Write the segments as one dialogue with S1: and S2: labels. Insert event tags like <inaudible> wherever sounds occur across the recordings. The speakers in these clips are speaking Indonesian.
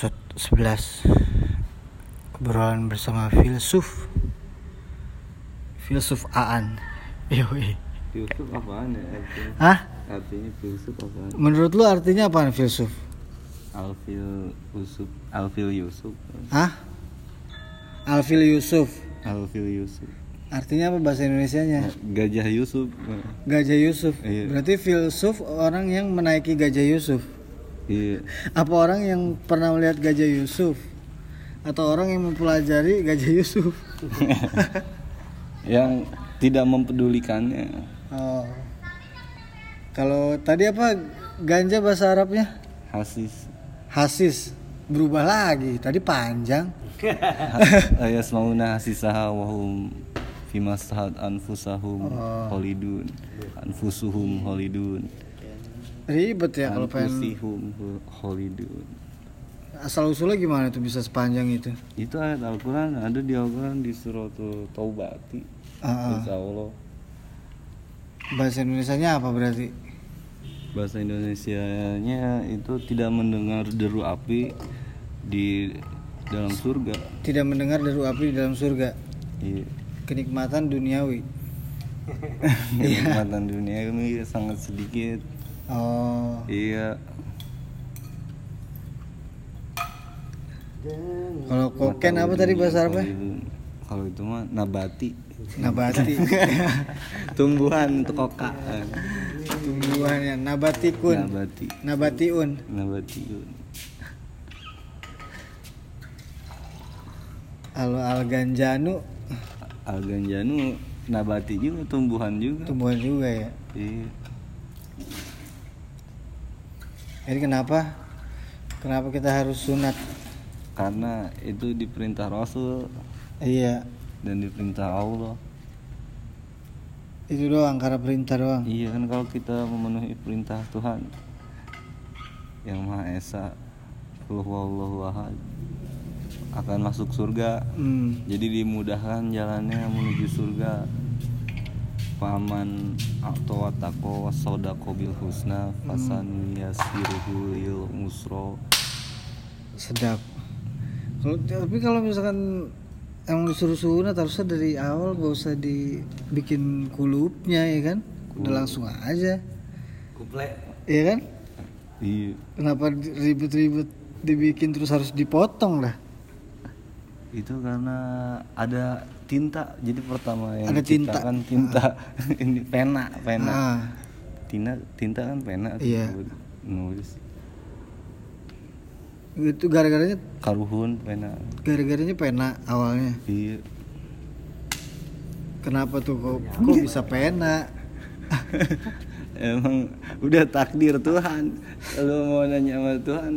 S1: episode 11 obrolan bersama filsuf filsuf Aan <laughs> Yoi.
S2: Filsuf apaan ya artinya?
S1: Hah?
S2: Artinya filsuf apaan?
S1: Menurut lu artinya apaan filsuf?
S2: Alfil Yusuf Alfil Yusuf
S1: Hah? Alfil Yusuf
S2: Alfil Yusuf
S1: Artinya apa bahasa Indonesianya?
S2: Gajah Yusuf
S1: Gajah Yusuf
S2: Iya.
S1: Berarti filsuf orang yang menaiki Gajah Yusuf
S2: Iya
S1: Apa orang yang pernah melihat Gajah Yusuf? Atau orang yang mempelajari Gajah Yusuf? <laughs>
S2: Yang tidak mempedulikannya
S1: Oh. Kalau tadi apa ganja bahasa Arabnya?
S2: Hasis
S1: Hasis. Berubah lagi. Tadi panjang. <laughs>
S2: Ayas <laughs> mauna hasisaha wahum Fimasahat anfusahum
S1: Oh.
S2: holidun Anfusuhum holidun
S1: Ribet ya kalau pengen
S2: Anfusihum holidun
S1: asal usulnya gimana tuh bisa sepanjang itu?
S2: Itu ayat Al-Quran ada di Al-Quran di surat Taubati
S1: ah.
S2: Insya Allah
S1: bahasa Indonesianya apa berarti?
S2: bahasa Indonesianya itu tidak mendengar deru api di dalam surga.
S1: Tidak mendengar deru api di dalam surga.
S2: Iya.
S1: Kenikmatan duniawi. <laughs>
S2: Kenikmatan dunia ini sangat sedikit.
S1: Oh.
S2: Iya.
S1: Kalau koken apa tadi bahasa Arabnya?
S2: Kalau itu mah nabati.
S1: Nabati. <laughs>
S2: Tumbuhan untuk koka.
S1: Tumbuhannya nabatikun.
S2: Nabati.
S1: Nabatiun.
S2: Nabati.
S1: Kalau alganjanu
S2: Alganjanu nabati juga tumbuhan juga.
S1: tumbuhan juga ya.
S2: Iya.
S1: Jadi kenapa? Kenapa kita harus sunat?
S2: Karena itu diperintah Rasul
S1: Iya,
S2: dan diperintah Allah.
S1: itu doang karena perintah doang.
S2: Iya kan kalau kita memenuhi perintah Tuhan yang Maha Esa, Qul huwallahu ahad, akan masuk surga.
S1: Hmm.
S2: Jadi dimudahkan jalannya menuju surga. Paman atau watako wasodako bil husna fasan yasiruhu lil musro.
S1: Sedap. Kalau tapi kalau misalkan emang disuruh sunat harusnya dari awal gak usah dibikin kulupnya ya kan? Udah langsung aja.
S2: Kuple.
S1: Iya kan?
S2: Iya.
S1: Kenapa ribet-ribet dibikin terus harus dipotong lah?
S2: Itu karena ada tinta. Jadi pertama yang
S1: Ada tinta.
S2: diciptakan tinta. <laughs> Ini pena, pena.
S1: Ah,
S2: Tinta, tinta kan pena.
S1: Iya.
S2: Nulis.
S1: itu gara-garanya
S2: Karuhun pena.
S1: gara-garanya pena awalnya.
S2: Iya.
S1: Kenapa tuh kok, kok bisa pena? <laughs>
S2: Emang udah takdir Tuhan. Lu mau nanya sama Tuhan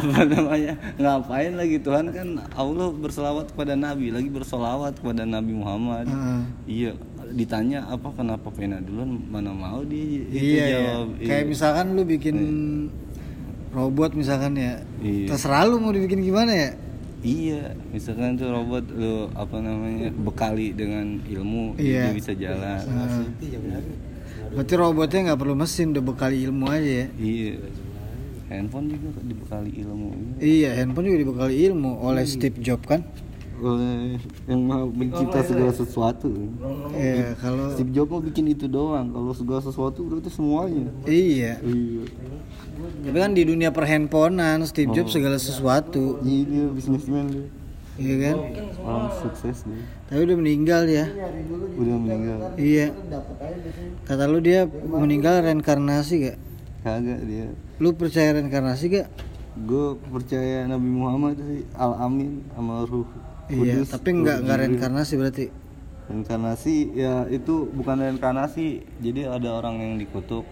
S2: apa namanya? Ngapain lagi Tuhan kan Allah berselawat kepada Nabi, lagi bersolawat kepada Nabi Muhammad.
S1: Heeh.
S2: Iya, ditanya apa kenapa pena duluan mana mau dia itu
S1: iya, iya.
S2: jawab.
S1: Kayak misalkan lu bikin robot misalkan ya.
S2: Iya.
S1: Terserah lu mau dibikin gimana ya?
S2: Iya, misalkan tuh robot lu apa namanya bekali dengan ilmu
S1: Iya.
S2: dia bisa jalan.
S1: Nah, berarti robotnya nggak perlu mesin, udah bekali ilmu aja ya.
S2: Iya. Handphone juga dibekali ilmu.
S1: Iya, handphone juga dibekali ilmu oleh Steve Jobs kan.
S2: Oleh yang maha mencipta segala sesuatu.
S1: Iya, kalau
S2: Steve Jobs mau bikin itu doang. Kalau segala sesuatu berarti semuanya.
S1: iya.
S2: Iya.
S1: Tapi kan di dunia perhandphonean Steve Jobs segala sesuatu,
S2: Iya dia bisnismen dia.
S1: Iya kan?
S2: Orang sukses dia.
S1: Tapi udah meninggal ya.
S2: Udah meninggal.
S1: Iya. Kata lu dia meninggal reinkarnasi gak?
S2: Kagak dia.
S1: Lu percaya reinkarnasi gak?
S2: Gue percaya Nabi Muhammad sih Al Amin sama Ruh.
S1: Iya,
S2: Kudus,
S1: tapi nggak nggak reinkarnasi berarti.
S2: Reinkarnasi ya itu bukan reinkarnasi. Jadi ada orang yang dikutuk.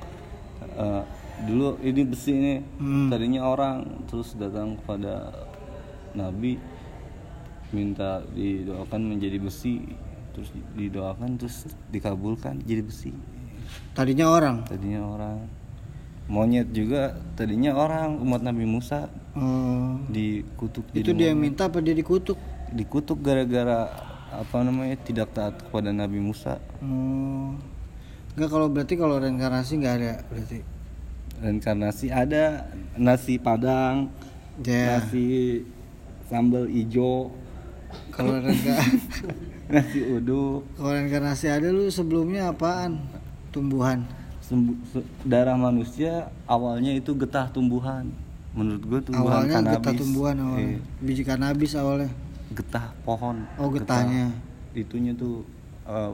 S2: Eh, dulu ini besi nih.
S1: Hmm.
S2: Tadinya orang terus datang kepada Nabi minta didoakan menjadi besi. Terus didoakan terus dikabulkan jadi besi.
S1: Tadinya orang.
S2: Tadinya orang monyet juga tadinya orang umat Nabi Musa
S1: Oh.
S2: dikutuk
S1: Itu dia yang minta apa dia dikutuk?
S2: dikutuk gara-gara apa namanya tidak taat kepada Nabi Musa.
S1: Enggak kalau berarti kalau reinkarnasi nggak ada berarti.
S2: reinkarnasi ada nasi padang
S1: Ya.
S2: nasi sambal ijo
S1: Kalau rengga <laughs>
S2: nasi uduk
S1: kalau reinkarnasi ada lu sebelumnya apaan? Tumbuhan.
S2: Sembu- darah manusia awalnya itu getah tumbuhan menurut gue tumbuhan
S1: Awalnya
S2: kanabis
S1: getah tumbuhan awalnya.
S2: Iya,
S1: Biji kanabis awalnya.
S2: getah pohon
S1: Oh, getahnya.
S2: itunya tuh eh,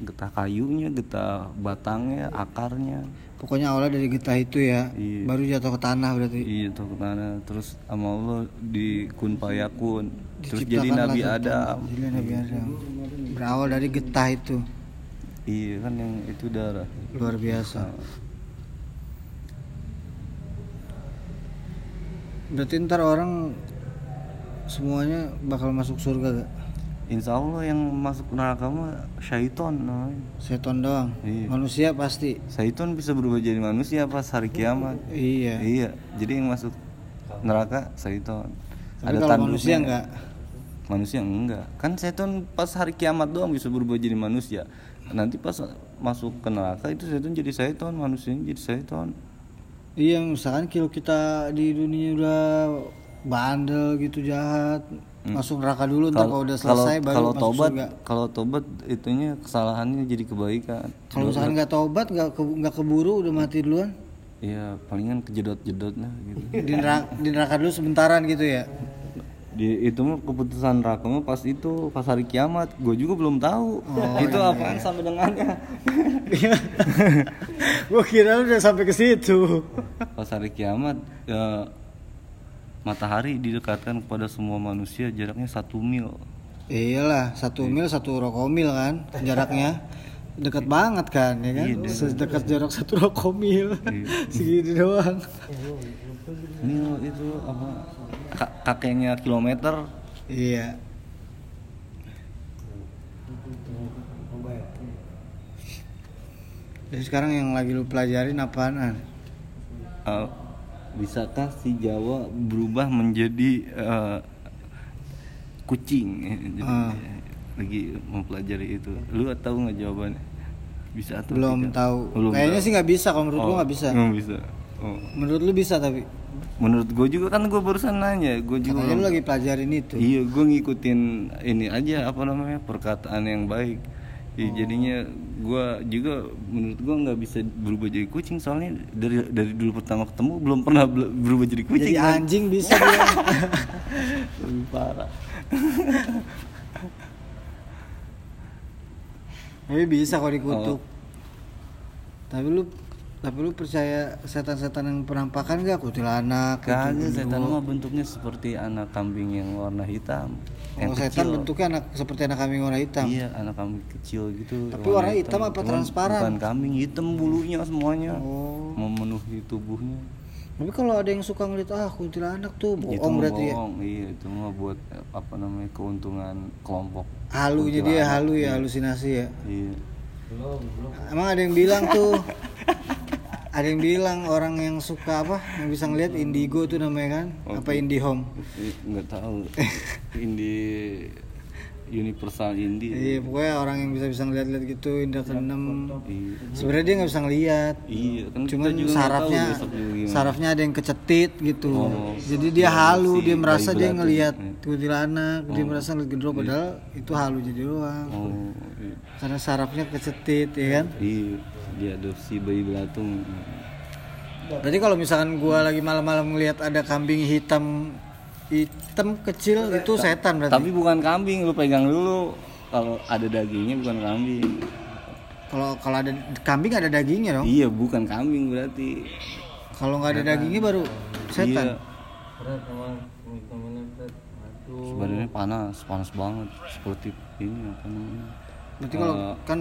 S2: getah kayunya getah batangnya akarnya
S1: Pokoknya awalnya dari getah itu ya.
S2: Iya.
S1: Baru jatuh ke tanah berarti.
S2: iya tuh ke tanah terus sama Allah di kun payakun terus jadi Nabi Adam
S1: Jadi Nabi Adam. Berawal dari getah itu.
S2: iya kan yang itu darah
S1: Luar biasa. Berarti ntar orang semuanya bakal masuk surga gak?
S2: Insya Allah yang masuk neraka mah syaiton namanya.
S1: Seton doang.
S2: Iya.
S1: Manusia pasti.
S2: Syaiton bisa berubah jadi manusia pas hari kiamat.
S1: Iya.
S2: Iya, jadi yang masuk neraka syaiton.
S1: Tapi kalau manusia enggak.
S2: Manusia enggak. Kan syaiton pas hari kiamat doang bisa berubah jadi manusia. Nanti pas masuk ke neraka itu syaiton jadi syaiton, manusianya jadi syaiton.
S1: Iya, misalkan kalau kita di dunia udah bandel gitu jahat, masuk neraka dulu ntar kalau udah selesai baru
S2: kalau tobat, kalau tobat itunya kesalahannya jadi kebaikan.
S1: Kalau misalkan nggak tobat, nggak ke, nggak keburu udah mati duluan.
S2: Iya, palingan kejedot-jedot lah gitu. <laughs>
S1: Di neraka, di neraka dulu sebentaran gitu ya.
S2: Di, itu mah keputusan neraka mah pas itu pas hari kiamat. Gue juga belum tahu. <laughs> itu apaan sampai dengannya. <laughs>
S1: Gua kira udah sampai ke situ.
S2: pas hari kiamat ya, matahari didekatkan kepada semua manusia jaraknya satu mil.
S1: Iyalah, satu mil satu rokomil kan jaraknya. Dekat banget kan ya kan? Sedekat jarak satu rokomil. <laughs> Segini doang.
S2: Mil itu apa? ka- kakeknya kilometer.
S1: Iya. Jadi sekarang yang lagi lu pelajarin apaan? An?
S2: Eh, bisakah si Jawa berubah menjadi eh, kucing? Jadi,
S1: Ah.
S2: Lagi mempelajari itu. Lu tahu nggak jawabannya? Bisa atau
S1: Belum
S2: tidak?
S1: tahu.
S2: Belum
S1: Kayaknya
S2: tahu.
S1: sih nggak bisa kalau menurut gua nggak bisa.
S2: Nggak bisa. Oh.
S1: Menurut lu bisa tapi
S2: Menurut gue juga kan gue barusan nanya, gue juga
S1: katanya lu lagi pelajarin itu.
S2: Iya, gue ngikutin ini aja apa namanya perkataan yang baik. Ya, jadinya gue juga menurut gue nggak bisa berubah jadi kucing soalnya dari dari dulu pertama ketemu belum pernah berubah jadi kucing.
S1: Jadi
S2: kan.
S1: anjing bisa.
S2: Lebih <laughs> parah.
S1: Tapi bisa kalau dikutuk.
S2: Oh.
S1: Tapi lu tapi lu percaya setan-setan yang penampakan gak kuntilanak?
S2: Kagak
S1: gitu,
S2: setan mah bentuknya seperti anak kambing yang warna hitam.
S1: Oh,
S2: yang
S1: setan
S2: kecil.
S1: bentuknya anak seperti anak kambing warna hitam.
S2: Iya, anak kambing kecil gitu.
S1: Tapi warna hitam apa
S2: Cuman
S1: transparan?
S2: Bukan kambing, hitam bulunya semuanya.
S1: Oh.
S2: Memenuhi tubuhnya.
S1: Tapi kalau ada yang suka ngeliat ah kuntilanak tuh
S2: itu
S1: bohong
S2: mah
S1: berarti ya.
S2: bohong. Iya, itu mah buat apa namanya keuntungan kelompok.
S1: Halu jadi ya halu ya halusinasi ya.
S2: Iya.
S1: Emang ada yang bilang tuh <laughs> ada yang bilang orang yang suka apa yang bisa ngeliat indigo tuh namanya kan? Apa indihome?
S2: I- Nggak tahu. <laughs> Indie Universal Indie.
S1: iya pokoknya orang yang bisa bisa ngeliat-liat gitu indra keenam.
S2: Iya.
S1: sebenarnya dia nggak bisa ngeliat.
S2: Iya, kan
S1: cuman
S2: juga
S1: sarafnya sarafnya ada yang kecetit gitu.
S2: Oh.
S1: jadi dia
S2: Iya,
S1: halu
S2: si
S1: dia merasa dia ngeliat
S2: Iya.
S1: kuntilanak dia merasa ngeliat gendro padahal itu halu jadi doang.
S2: Oh, iya.
S1: karena sarafnya kecetit ya kan?
S2: Iya, diadopsi bayi belatung.
S1: berarti kalau misalkan gua lagi malam-malam ngeliat ada kambing hitam hitam kecil itu setan berarti
S2: Tapi bukan kambing, lu pegang dulu. Kalau ada dagingnya bukan kambing.
S1: kalau kalau ada kambing ada dagingnya dong
S2: Iya, bukan kambing berarti.
S1: kalau nggak ada dagingnya baru setan
S2: Iya. Sebenarnya panas, panas banget. Seperti ini apa namanya?
S1: Berarti kalau
S2: Eh,
S1: kan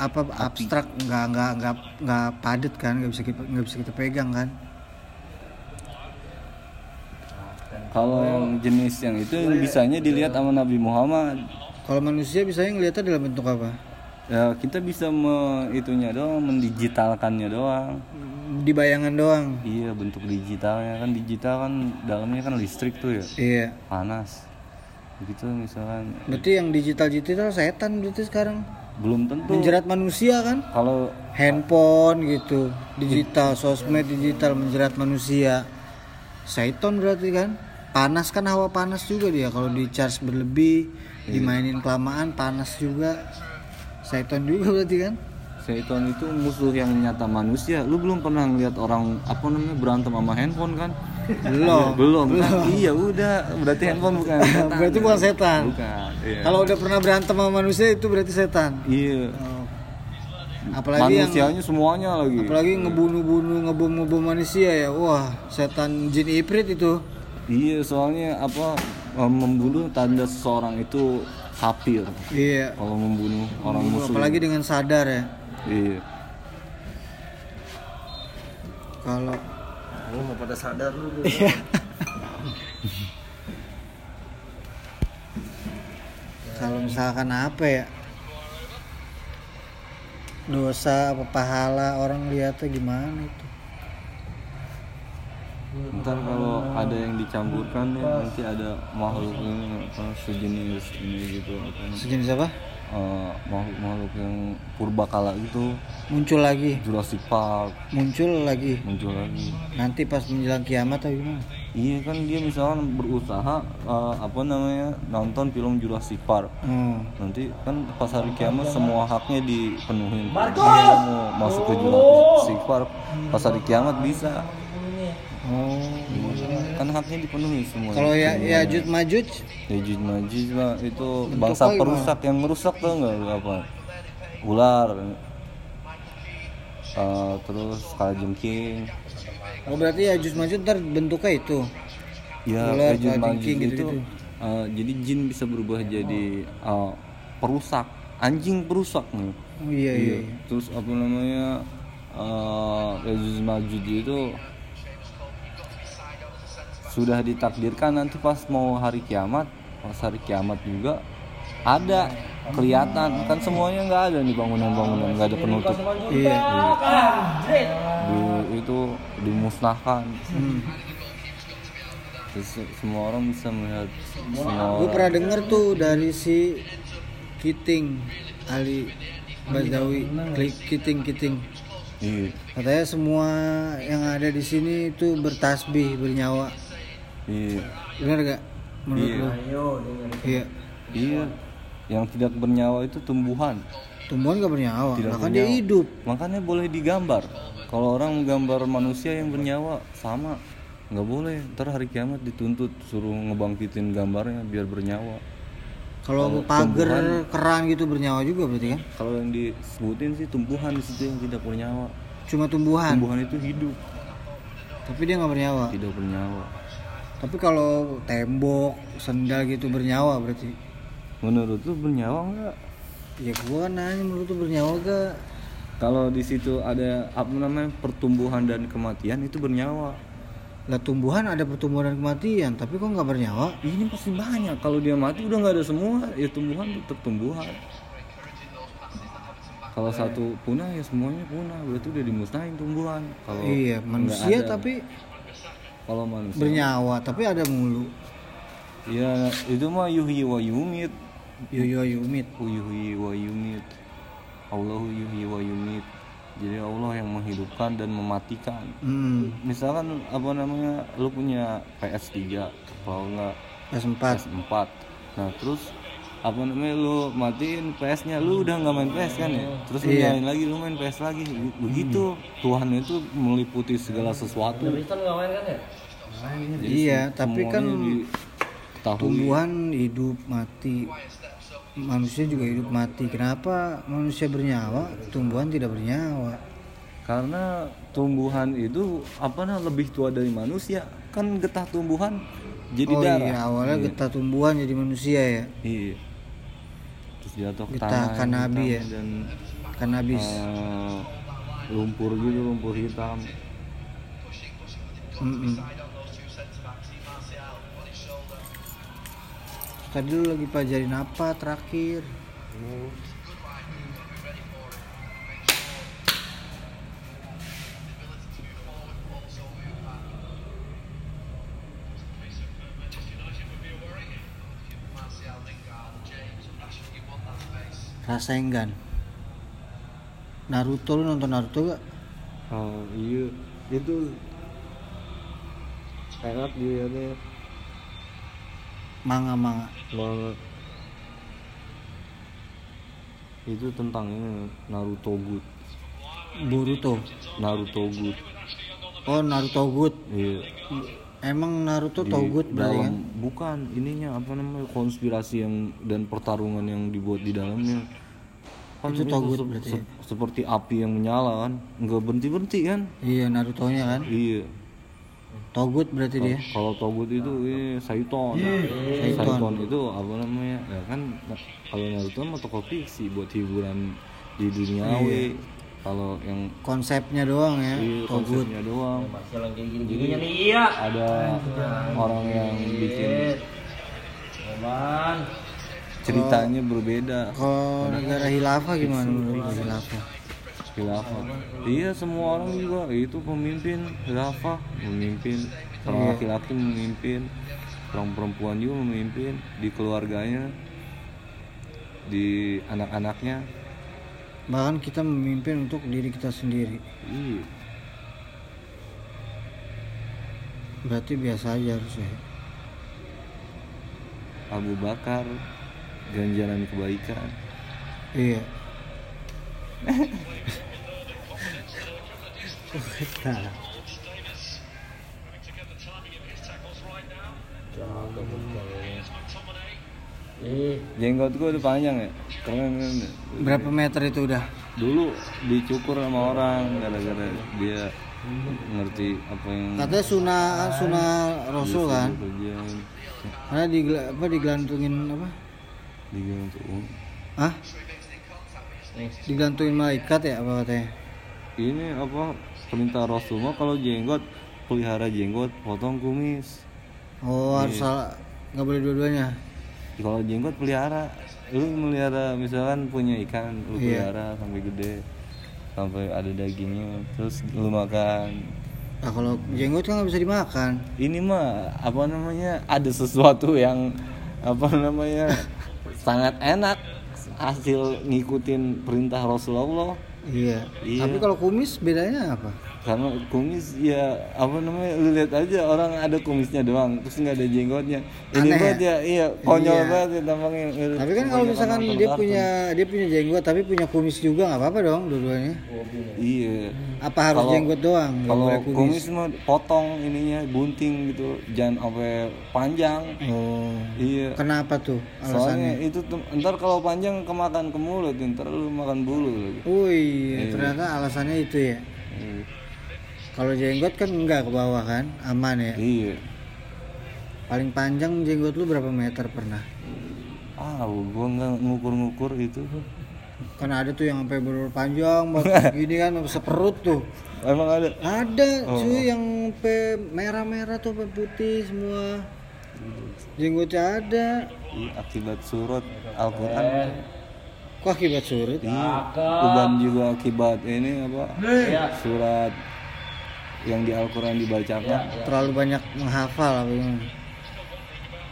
S1: apa abstrak nggak nggak nggak nggak padat kan nggak bisa kita nggak bisa kita pegang kan.
S2: Kalau yang jenis yang itu bisanya dilihat sama Nabi Muhammad.
S1: kalau manusia biasanya ngeliatnya dalam bentuk apa?
S2: Ya, kita bisa me, itunya doang, mendigitalkannya doang.
S1: di bayangan doang?
S2: Iya, bentuk digitalnya. Kan digital kan dalamnya kan listrik tuh ya,
S1: iya.
S2: Panas. Begitu misalkan.
S1: Berarti yang digital digital setan berarti sekarang
S2: belum tentu.
S1: menjerat manusia kan?
S2: Kalau
S1: handphone gitu digital sosmed digital menjerat manusia. Saiton berarti kan? Panas kan hawa panas juga dia. Kalau di charge berlebih dimainin kelamaan panas juga. Saiton juga berarti kan?
S2: Seiton itu musuh yang nyata manusia. Lu belum pernah ngeliat orang apa namanya berantem sama handphone kan?
S1: Belum
S2: belum. Kan? Iya udah, berarti handphone bukan. setan.
S1: berarti bukan setan
S2: Bukan. Iya.
S1: kalau udah pernah berantem sama manusia itu berarti setan
S2: iya.
S1: Oh. apalagi yang
S2: Manusianya semuanya lagi.
S1: apalagi ngebunuh-bunuh ngebom-ngebom manusia ya wah setan jin iprit itu
S2: Iya, soalnya apa eh, membunuh tanda seseorang itu kafir.
S1: iya
S2: Kalau membunuh orang musuh.
S1: apalagi dengan sadar ya
S2: Iya.
S1: kalau
S3: Lu mau pada sadar lu.
S1: kalau misalkan apa ya? Dosa apa pahala orang lihatnya gimana itu?
S2: Ntar kalau ada yang dicampurkan ya nanti ada makhluk ini apa sejenis ini gitu apa
S1: sejenis apa
S2: eh, makhluk-makhluk yang purbakala gitu
S1: muncul lagi.
S2: Jurassic Park.
S1: Muncul lagi.
S2: Muncul lagi.
S1: Nanti pas menjelang kiamat atau gimana?
S2: Iya kan dia misalkan berusaha eh, apa namanya nonton film Jurassic Park.
S1: Oh.
S2: nanti kan pas hari kiamat semua haknya dipenuhin. Dia mau masuk ke Jurassic Park. Pas hari kiamat bisa.
S1: Oh
S2: kan haknya dipenuhi semua.
S1: Kalau ya ya Jud Majuj
S2: Yajud Majid mah itu bangsa perusak yang merusak tuh nggak? Apa? Ular. Eh, terus kalajengking
S1: oh berarti ya Jud Majuj ntar bentuknya itu.
S2: Ya
S1: Ular,
S2: Yajud Majid
S1: kalajengking
S2: itu
S1: gitu-gitu.
S2: eh, jadi jin bisa berubah jadi eh, perusak. Anjing perusak nih.
S1: Oh iya iya, iya.
S2: terus apa namanya? Uh, Yajud Majid itu sudah ditakdirkan nanti pas mau hari kiamat pas hari kiamat juga ada kelihatan. Kan semuanya nggak ada nih bangunan-bangunan nggak ada penutup.
S1: Iya
S2: di, itu dimusnahkan.
S1: Hmm.
S2: Terus semua orang bisa melihat semua
S1: gue pernah denger tuh dari si Kiting Ali Bazawi Kli- Kiting Kiting.
S2: Iya.
S1: Katanya semua yang ada di sini itu bertasbih bernyawa
S2: iya.
S1: Benar gak menurut
S2: Iya.
S1: lu? Iya.
S2: Iya. Yang tidak bernyawa itu tumbuhan.
S1: Tumbuhan gak bernyawa.
S2: Tidak
S1: lah kan dia
S2: bernyawa.
S1: hidup.
S2: Makanya boleh digambar. Kalau orang menggambar manusia yang bernyawa sama. Nggak boleh. Ntar hari kiamat dituntut suruh ngebangkitin gambarnya biar bernyawa.
S1: Kalau pagar kerang gitu bernyawa juga berarti kan?
S2: Kalau yang disebutin sih tumbuhan di situ yang tidak bernyawa.
S1: Cuma tumbuhan?
S2: Tumbuhan itu hidup.
S1: Tapi dia nggak bernyawa?
S2: Tidak bernyawa
S1: tapi kalau tembok sendal gitu bernyawa berarti?
S2: Menurut lu bernyawa nggak?
S1: Ya gua kan nanya menurut lu bernyawa gak
S2: kalau di situ ada apa namanya pertumbuhan dan kematian itu bernyawa.
S1: Lah tumbuhan ada pertumbuhan dan kematian tapi kok nggak bernyawa?
S2: Ini pasti banyak. Kalau dia mati udah nggak ada semua ya tumbuhan tetap tumbuhan. Kalau satu punah ya semuanya punah. Berarti udah dimusnahin tumbuhan. Kalau
S1: iya manusia
S2: ada-
S1: tapi
S2: kalau manusia
S1: bernyawa tapi ada mulu.
S2: Ya itu mah yuhyi wa yumit.
S1: Yoyo yumit.
S2: Yuhyi wa yumit. Allahu yuhyi wa yumit. Jadi Allah yang menghidupkan dan mematikan.
S1: Hmm.
S2: Misalkan apa namanya lu punya PS3 kalau nggak
S1: S4
S2: PS4 nah terus apa namanya lu matiin PS-nya lu udah nggak main PS kan ya? Terus lu
S1: Iya.
S2: nyalain lagi lu main PS lagi. Begitu. Tuhan itu meliputi segala sesuatu. Jadi
S1: Iya,
S2: se-
S1: tapi kan
S2: semuanya diketahui.
S1: tumbuhan hidup mati. Manusia juga hidup mati. Kenapa manusia bernyawa tumbuhan tidak bernyawa?
S2: Karena tumbuhan itu apa nah lebih tua dari manusia. Kan getah tumbuhan jadi
S1: oh
S2: darah.
S1: iya awalnya
S2: Iya.
S1: getah tumbuhan jadi manusia ya?
S2: Iya jatuh ke tanah
S1: kanabi ya?
S2: dan
S1: kan habis
S2: eh, lumpur gitu lumpur hitam
S1: Mm-mm. tadi lu lagi pelajarin apa terakhir Rasengan Naruto lu nonton Naruto gak?
S2: oh iya. Itu enak dilihatnya.
S1: Manga manga.
S2: Banget itu tentang ini Naruto Good.
S1: Boruto.
S2: Naruto Good.
S1: Oh Naruto Good.
S2: Iya
S1: emang Naruto
S2: Di
S1: Togut berarti kan?
S2: bukan ininya apa namanya konspirasi yang dan pertarungan yang dibuat di dalamnya. Kan
S1: Itu togut
S2: se-
S1: berarti
S2: se- seperti api yang menyala kan nggak berhenti berhenti kan?
S1: Iya Naruto nya kan?
S2: Iya.
S1: Togut berarti dia?
S2: kalau togut itu ini Saiton Saiton itu apa namanya ya kan kalau Naruto mah tokoh fiksi buat hiburan di duniawi kalau yang
S1: konsepnya doang ya Togut.
S2: konsepnya doang.
S3: Yang kayak gini-gininya nih iya.
S2: ada orang yang bikin ceritanya berbeda.
S1: Kalau negara hilafah gimana menurut lu hilafah
S2: khilafah. Iya semua orang juga itu pemimpin khilafah memimpin seorang laki-laki memimpin seorang perempuan juga memimpin di keluarganya di anak-anaknya
S1: bahkan kita memimpin untuk diri kita sendiri.
S2: Iya.
S1: Berarti biasa aja harusnya.
S2: Abu Bakar ganjaran kebaikan.
S1: Iya.
S3: Ih,
S2: jenggot gue udah panjang ya keren keren
S1: berapa meter itu udah?
S2: Dulu dicukur sama orang gara-gara dia ngerti apa yang
S1: katanya sunah sunah rasul kan?
S2: Kerjain
S1: karena di apa digantungin apa?
S2: Digantung
S1: ah digantungin malaikat ya apa katanya?
S2: Ini apa perintah Rasul mah kalau jenggot pelihara jenggot potong kumis.
S1: Oh harus salah nggak boleh dua-duanya?
S2: Kalau jenggot pelihara lu melihara misalkan punya ikan lu
S1: Iya.
S2: pelihara sampai gede sampai ada dagingnya terus lu makan.
S1: Nah kalau jenggot kan nggak bisa dimakan.
S2: Ini mah apa namanya ada sesuatu yang apa namanya sangat enak hasil ngikutin perintah Rasulullah.
S1: Iya.
S2: Iya.
S1: tapi kalau kumis bedanya apa
S2: karena kumis ya apa namanya lu lihat aja orang ada kumisnya doang terus nggak ada jenggotnya. Ini
S1: Aneh
S2: banget ya iya konyol
S1: Iya.
S2: banget ya tampangnya.
S1: Tapi kan kalau misalkan dia punya dia punya jenggot tapi punya kumis juga nggak apa-apa dong dua-duanya.
S2: Iya.
S1: Apa harus
S2: Kalau-
S1: jenggot doang
S2: kalau kumis.
S1: kumis
S2: mah potong ininya bunting gitu jangan sampai panjang.
S1: Oh.
S2: Iya.
S1: Kenapa tuh
S2: soalnya
S1: alasannya
S2: itu tuh, ntar kalau panjang kemakan ke mulut ntar lu makan bulu lagi.
S1: Wih, ternyata alasannya itu ya.
S2: Iya.
S1: Kalau jenggot kan enggak ke bawah kan, aman ya.
S2: iya
S1: Paling panjang jenggot lu berapa meter pernah?
S2: ah gua nggak ngukur-ngukur itu
S1: Kan ada tuh yang sampai bener panjang banget <laughs> gini kan sampai seperut tuh.
S2: emang ada
S1: Ada
S2: Oh.
S1: cuy yang sampai merah-merah tuh sampai putih semua. Jenggotnya ada.
S2: Iya, akibat surut Al-Quran
S1: Kok akibat surut?
S2: Iya, uban juga akibat ini apa? Surat yang di Al-Quran dibacakan.
S1: Terlalu banyak menghafal apa gimana?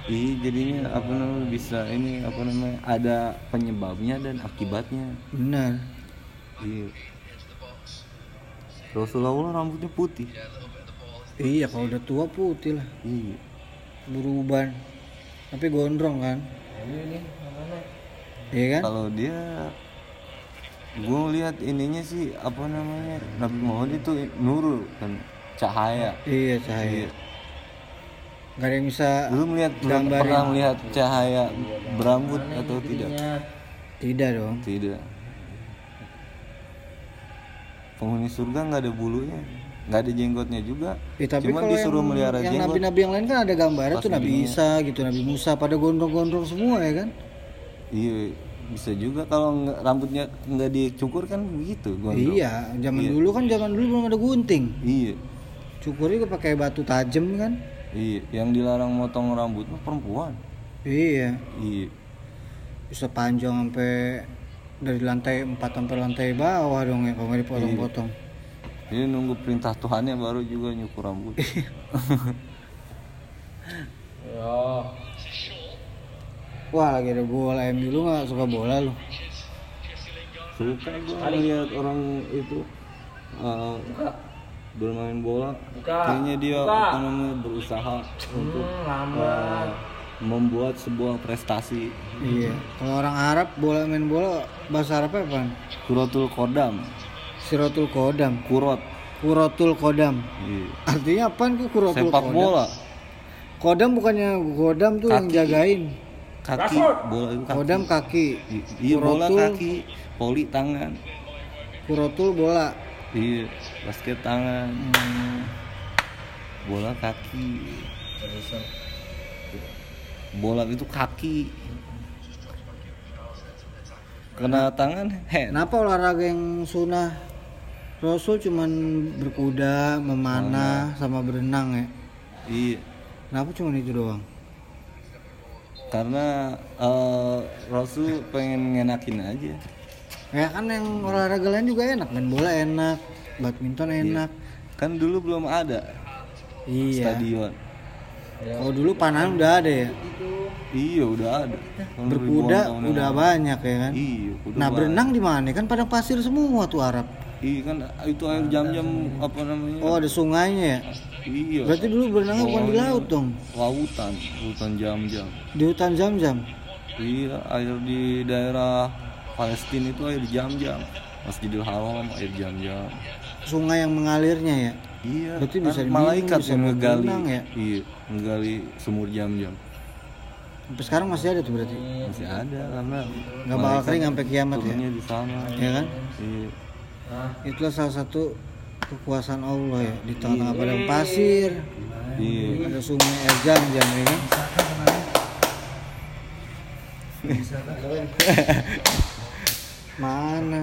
S2: Iya, jadinya apa namanya bisa ini apa namanya ada penyebabnya dan akibatnya.
S1: Benar.
S2: Iya. Rasulullah rambutnya putih.
S1: Iya, kalau udah tua putih lah.
S2: Iya.
S1: Beruban. Tapi gondrong kan? Iya kan?
S2: Kalau dia gue lihat ininya sih apa namanya Nabi Muhammad itu nurul kan cahaya.
S1: Iya cahaya. Gak ada yang bisa
S2: Lu melihat
S1: Gambarin.
S2: pernah melihat cahaya berambut atau tidak?
S1: tidak dong.
S2: Tidak. Penghuni surga nggak ada bulunya, nggak ada jenggotnya juga.
S1: Ya, tapi
S2: Cuman
S1: kalau
S2: disuruh
S1: yang,
S2: melihara
S1: yang
S2: jenggot.
S1: nabi-nabi yang lain kan ada gambarnya tuh Nabi. Isa gitu, Nabi Musa pada gondrong-gondrong semua ya kan?
S2: Iya, bisa juga kalau nggak- rambutnya nggak dicukur kan begitu. gondrong.
S1: Iya, zaman dulu kan zaman dulu belum ada gunting.
S2: Iya,
S1: Cukurnya juga pakai batu tajam kan?
S2: iya. Yang dilarang motong rambut mah perempuan.
S1: Iya,
S2: Iya.
S1: bisa panjang sampai dari lantai 4 sampai lantai bawah dong ya kalau nggak dipotong-potong.
S2: Ini nunggu perintah Tuhannya baru juga nyukur rambut. <laughs>
S1: Wah lagi ada bola MU lu nggak suka bola lu?
S2: Suka gue lihat orang itu uh, bermain bola
S3: Buka.
S2: kayaknya dia
S3: Buka.
S2: apa namanya berusaha untuk
S3: Hmm, lambat.
S2: uh, membuat sebuah prestasi
S1: Iya. Kalau orang Arab bola main bola bahasa Arabnya apa?
S2: Kuratul Kodam
S1: Sirotul Kodam.
S2: Kurot
S1: Kurotul Kodam.
S2: iya.
S1: Artinya apaan tuh kurotul
S2: sepak
S1: kodam?
S2: bola
S1: Kodam bukannya Kodam tuh yang
S2: Kaki.
S1: jagain.
S2: Kaki bola itu kaki
S1: Kodam kaki.
S2: Iya bola kaki poli tangan
S1: Kurotul bola.
S2: iya basket tangan
S1: Hmm.
S2: bola kaki bola itu kaki kena tangan head
S1: Kenapa olahraga yang sunnah Rasul cuman berkuda, memanah, sama berenang ya?
S2: iya
S1: Kenapa cuman itu doang?
S2: Karena eh, Rasul pengen ngenakin aja
S1: Ya kan yang olahraga lain juga enak, main bola enak, badminton enak.
S2: kan dulu belum ada
S1: Iya.
S2: stadion
S1: Kalau dulu panahan udah ada ya.
S2: iya udah ada Tahun
S1: Berkuda udah banyak ya kan.
S2: iya udah
S1: Nah
S2: banyak.
S1: berenang di mana? Kan padang pasir semua tuh Arab.
S2: iya kan itu air jam-jam apa namanya
S1: Oh ada sungainya ya.
S2: Iya
S1: Berarti dulu berenangnya bukan di laut dong.
S2: lautan lautan jam-jam
S1: Di hutan jam-jam.
S2: Iya, air di daerah Palestina itu air jam-jam. Masjidil Haram air jam-jam.
S1: Sungai yang mengalirnya ya.
S2: Iya.
S1: Berarti
S2: kan
S1: bisa
S2: malaikat
S1: bisa
S2: yang
S1: berenang ya?
S2: Iya, ngegali sumur jam-jam.
S1: Sampai sekarang masih ada tuh berarti.
S2: Masih ada karena
S1: Nggak bakal kering sampai kiamat ya.
S2: di sana.
S1: Ya kan?
S2: Iya.
S1: Itulah salah satu kekuasaan Allah ya di tengah-tengah padang pasir.
S2: Iya.
S1: Ada sungai air ya kan. Mana?